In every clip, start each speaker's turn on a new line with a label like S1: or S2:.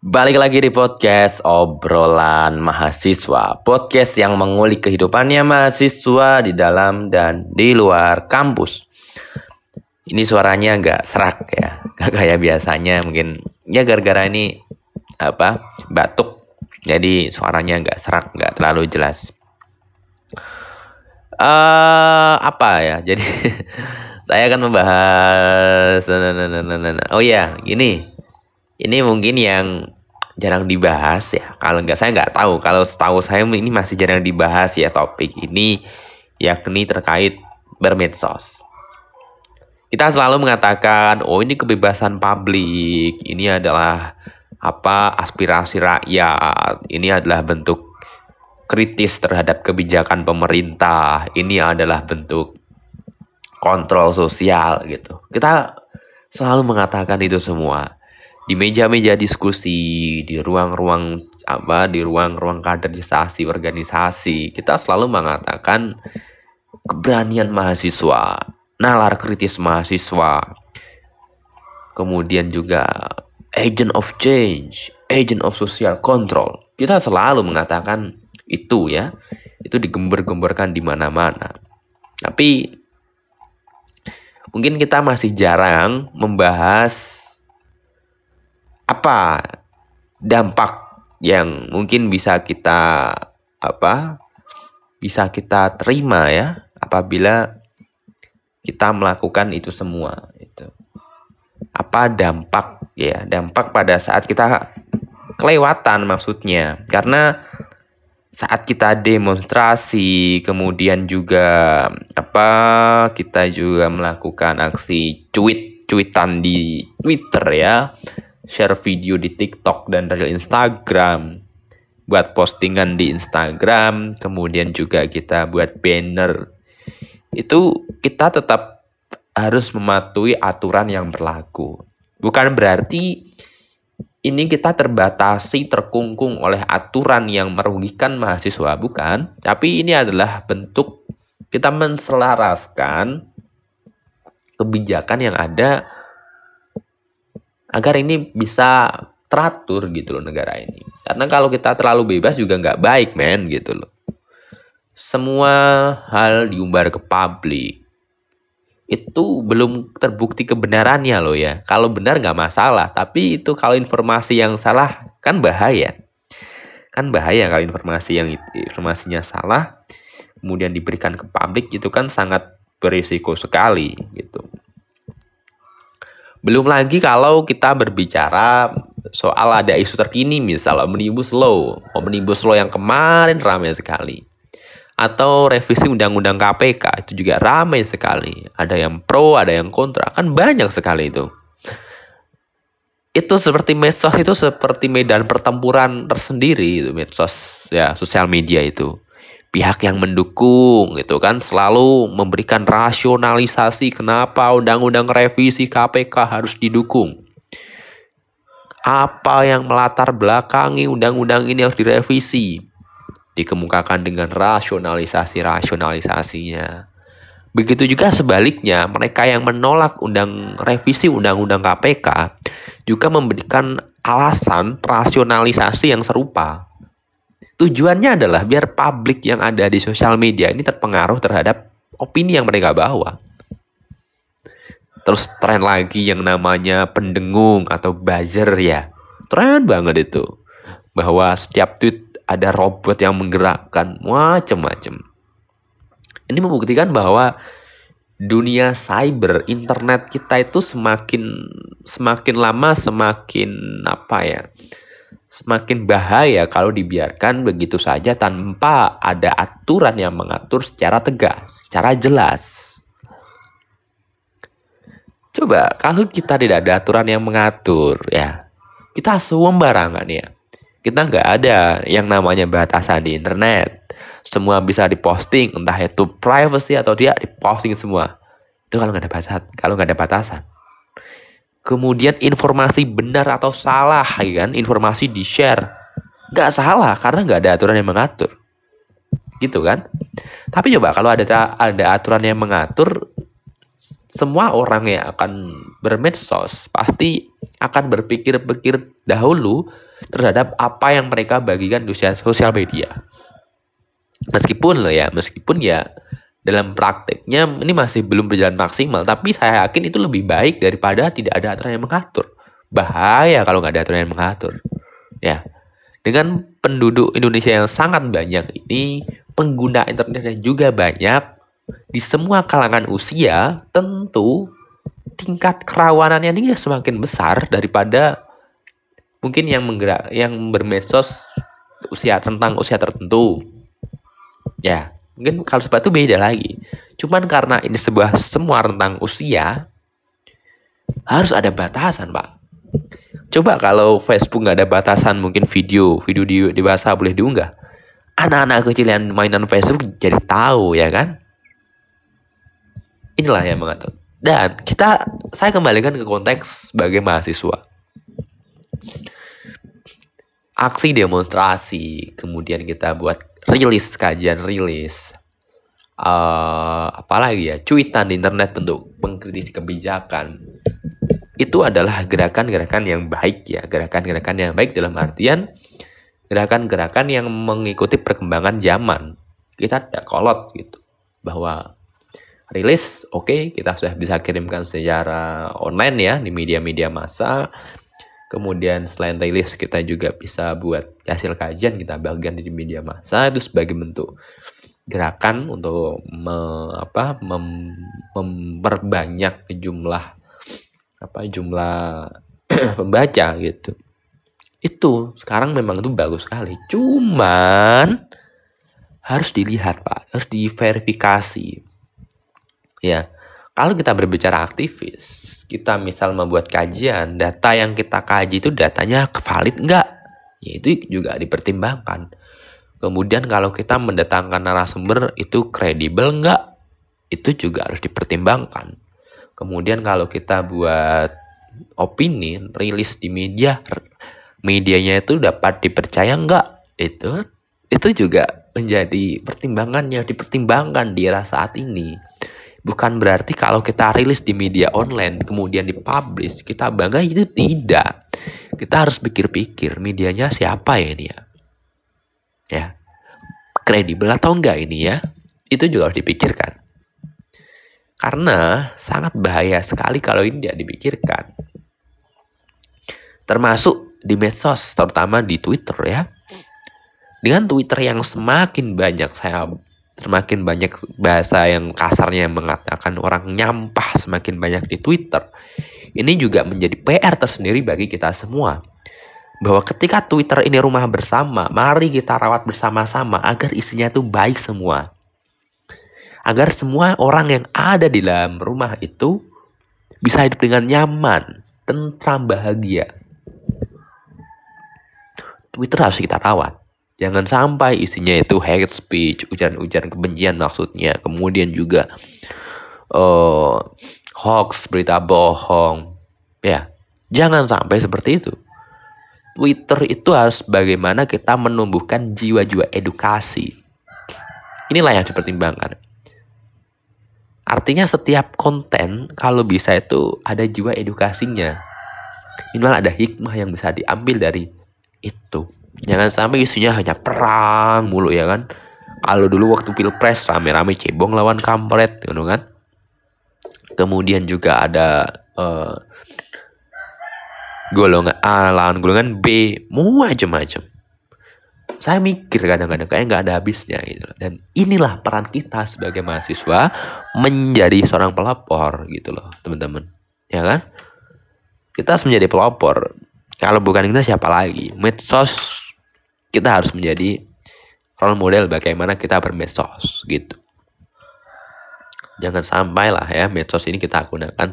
S1: Balik lagi di podcast obrolan mahasiswa. Podcast yang mengulik kehidupannya mahasiswa di dalam dan di luar kampus. Ini suaranya agak serak ya. Gak kayak biasanya. Mungkin Ya gara-gara ini apa batuk. Jadi suaranya agak serak Gak terlalu jelas. Uh, Apa ya? Jadi saya akan membahas Oh ya gini ini mungkin yang jarang dibahas ya. Kalau nggak saya nggak tahu. Kalau setahu saya ini masih jarang dibahas ya topik ini yakni terkait bermedsos. Kita selalu mengatakan, oh ini kebebasan publik, ini adalah apa aspirasi rakyat, ini adalah bentuk kritis terhadap kebijakan pemerintah, ini adalah bentuk kontrol sosial gitu. Kita selalu mengatakan itu semua di meja-meja diskusi, di ruang-ruang apa, di ruang-ruang kaderisasi organisasi, kita selalu mengatakan keberanian mahasiswa, nalar kritis mahasiswa, kemudian juga agent of change, agent of social control. Kita selalu mengatakan itu ya, itu digembar-gemborkan di mana-mana. Tapi mungkin kita masih jarang membahas apa dampak yang mungkin bisa kita apa bisa kita terima ya apabila kita melakukan itu semua itu apa dampak ya dampak pada saat kita kelewatan maksudnya. Karena saat kita demonstrasi kemudian juga apa kita juga melakukan aksi cuit cuitan di Twitter ya share video di TikTok dan dari Instagram, buat postingan di Instagram, kemudian juga kita buat banner. Itu kita tetap harus mematuhi aturan yang berlaku. Bukan berarti ini kita terbatasi, terkungkung oleh aturan yang merugikan mahasiswa, bukan. Tapi ini adalah bentuk kita menselaraskan kebijakan yang ada agar ini bisa teratur gitu loh negara ini. Karena kalau kita terlalu bebas juga nggak baik men gitu loh. Semua hal diumbar ke publik itu belum terbukti kebenarannya loh ya. Kalau benar nggak masalah, tapi itu kalau informasi yang salah kan bahaya. Kan bahaya kalau informasi yang informasinya salah kemudian diberikan ke publik itu kan sangat berisiko sekali gitu. Belum lagi kalau kita berbicara soal ada isu terkini misal Omnibus Law. Omnibus Law yang kemarin ramai sekali. Atau revisi Undang-Undang KPK itu juga ramai sekali. Ada yang pro, ada yang kontra. Kan banyak sekali itu. Itu seperti medsos itu seperti medan pertempuran tersendiri itu medsos ya sosial media itu pihak yang mendukung gitu kan selalu memberikan rasionalisasi kenapa undang-undang revisi KPK harus didukung. Apa yang melatar belakangi undang-undang ini harus direvisi? Dikemukakan dengan rasionalisasi-rasionalisasinya. Begitu juga sebaliknya, mereka yang menolak undang revisi undang-undang KPK juga memberikan alasan rasionalisasi yang serupa Tujuannya adalah biar publik yang ada di sosial media ini terpengaruh terhadap opini yang mereka bawa. Terus tren lagi yang namanya pendengung atau buzzer ya. Tren banget itu. Bahwa setiap tweet ada robot yang menggerakkan macam-macam. Ini membuktikan bahwa dunia cyber internet kita itu semakin semakin lama semakin apa ya semakin bahaya kalau dibiarkan begitu saja tanpa ada aturan yang mengatur secara tegas, secara jelas. Coba kalau kita tidak ada aturan yang mengatur ya, kita sembarangan ya. Kita nggak ada yang namanya batasan di internet. Semua bisa diposting, entah itu privacy atau dia diposting semua. Itu kalau nggak ada batasan, kalau nggak ada batasan kemudian informasi benar atau salah ya kan? Informasi di share nggak salah karena nggak ada aturan yang mengatur. Gitu kan? Tapi coba kalau ada ada aturan yang mengatur semua orang yang akan bermedsos pasti akan berpikir-pikir dahulu terhadap apa yang mereka bagikan di sosial media. Meskipun loh ya, meskipun ya dalam prakteknya ini masih belum berjalan maksimal, tapi saya yakin itu lebih baik daripada tidak ada aturan yang mengatur. Bahaya kalau nggak ada aturan yang mengatur. Ya, dengan penduduk Indonesia yang sangat banyak ini, pengguna internet yang juga banyak, di semua kalangan usia, tentu tingkat kerawanannya ini semakin besar daripada mungkin yang menggerak yang bermedsos usia tentang usia tertentu. Ya, mungkin kalau seperti itu beda lagi. Cuman karena ini sebuah semua tentang usia, harus ada batasan, Pak. Coba kalau Facebook nggak ada batasan, mungkin video, video di dewasa boleh diunggah. Anak-anak kecil yang mainan Facebook jadi tahu ya kan? Inilah yang mengatur. Dan kita, saya kembalikan ke konteks sebagai mahasiswa. Aksi demonstrasi, kemudian kita buat rilis kajian rilis, uh, apalagi ya, cuitan di internet bentuk mengkritisi kebijakan. Itu adalah gerakan-gerakan yang baik ya, gerakan-gerakan yang baik dalam artian gerakan-gerakan yang mengikuti perkembangan zaman. Kita tidak kolot gitu, bahwa rilis oke okay, kita sudah bisa kirimkan secara online ya di media-media massa kemudian selain rilis kita juga bisa buat hasil kajian kita bagian di media massa itu sebagai bentuk gerakan untuk me, apa mem, memperbanyak jumlah apa jumlah pembaca gitu. Itu sekarang memang itu bagus sekali. Cuman harus dilihat pak harus diverifikasi. Ya, kalau kita berbicara aktivis, kita misal membuat kajian, data yang kita kaji itu datanya valid enggak? Ya itu juga dipertimbangkan. Kemudian kalau kita mendatangkan narasumber itu kredibel enggak? Itu juga harus dipertimbangkan. Kemudian kalau kita buat opini, rilis di media, medianya itu dapat dipercaya enggak? Itu itu juga menjadi pertimbangan yang dipertimbangkan di era saat ini. Bukan berarti kalau kita rilis di media online kemudian dipublish kita bangga itu tidak. Kita harus pikir-pikir medianya siapa ya ini ya. Ya. Kredibel atau enggak ini ya. Itu juga harus dipikirkan. Karena sangat bahaya sekali kalau ini tidak dipikirkan. Termasuk di medsos, terutama di Twitter ya. Dengan Twitter yang semakin banyak saya semakin banyak bahasa yang kasarnya mengatakan orang nyampah semakin banyak di Twitter. Ini juga menjadi PR tersendiri bagi kita semua. Bahwa ketika Twitter ini rumah bersama, mari kita rawat bersama-sama agar isinya itu baik semua. Agar semua orang yang ada di dalam rumah itu bisa hidup dengan nyaman, tentram, bahagia. Twitter harus kita rawat. Jangan sampai isinya itu hate speech, ujaran-ujaran kebencian maksudnya. Kemudian juga uh, hoax, berita bohong. Ya, jangan sampai seperti itu. Twitter itu harus bagaimana kita menumbuhkan jiwa-jiwa edukasi. Inilah yang dipertimbangkan. Artinya setiap konten kalau bisa itu ada jiwa edukasinya. Minimal ada hikmah yang bisa diambil dari itu. Jangan sampai isunya hanya perang mulu ya kan. Kalau dulu waktu pilpres rame-rame cebong lawan kampret gitu kan. Kemudian juga ada uh, golongan A lawan golongan B, macam-macam. Saya mikir kadang-kadang kayak nggak ada habisnya gitu. Dan inilah peran kita sebagai mahasiswa menjadi seorang pelopor gitu loh, teman-teman. Ya kan? Kita harus menjadi pelopor. Kalau bukan kita siapa lagi? Medsos kita harus menjadi role model bagaimana kita bermedsos gitu. Jangan sampai lah ya medsos ini kita gunakan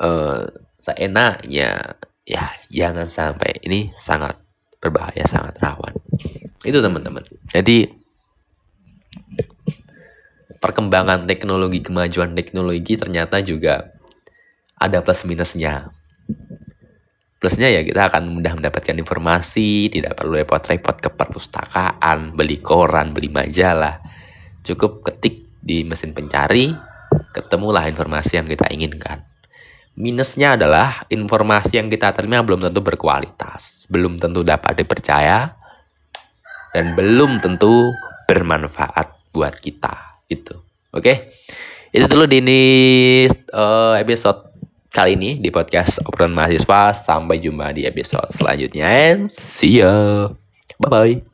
S1: uh, seenaknya. Ya, jangan sampai ini sangat berbahaya, sangat rawan. Itu teman-teman. Jadi perkembangan teknologi, kemajuan teknologi ternyata juga ada plus minusnya. Plusnya ya kita akan mudah mendapatkan informasi, tidak perlu repot-repot ke perpustakaan, beli koran, beli majalah. Cukup ketik di mesin pencari, ketemulah informasi yang kita inginkan. Minusnya adalah informasi yang kita terima belum tentu berkualitas, belum tentu dapat dipercaya, dan belum tentu bermanfaat buat kita. Itu, oke? Itu dulu di ini uh, episode kali ini di podcast obrolan mahasiswa. Sampai jumpa di episode selanjutnya. And see ya. Bye bye.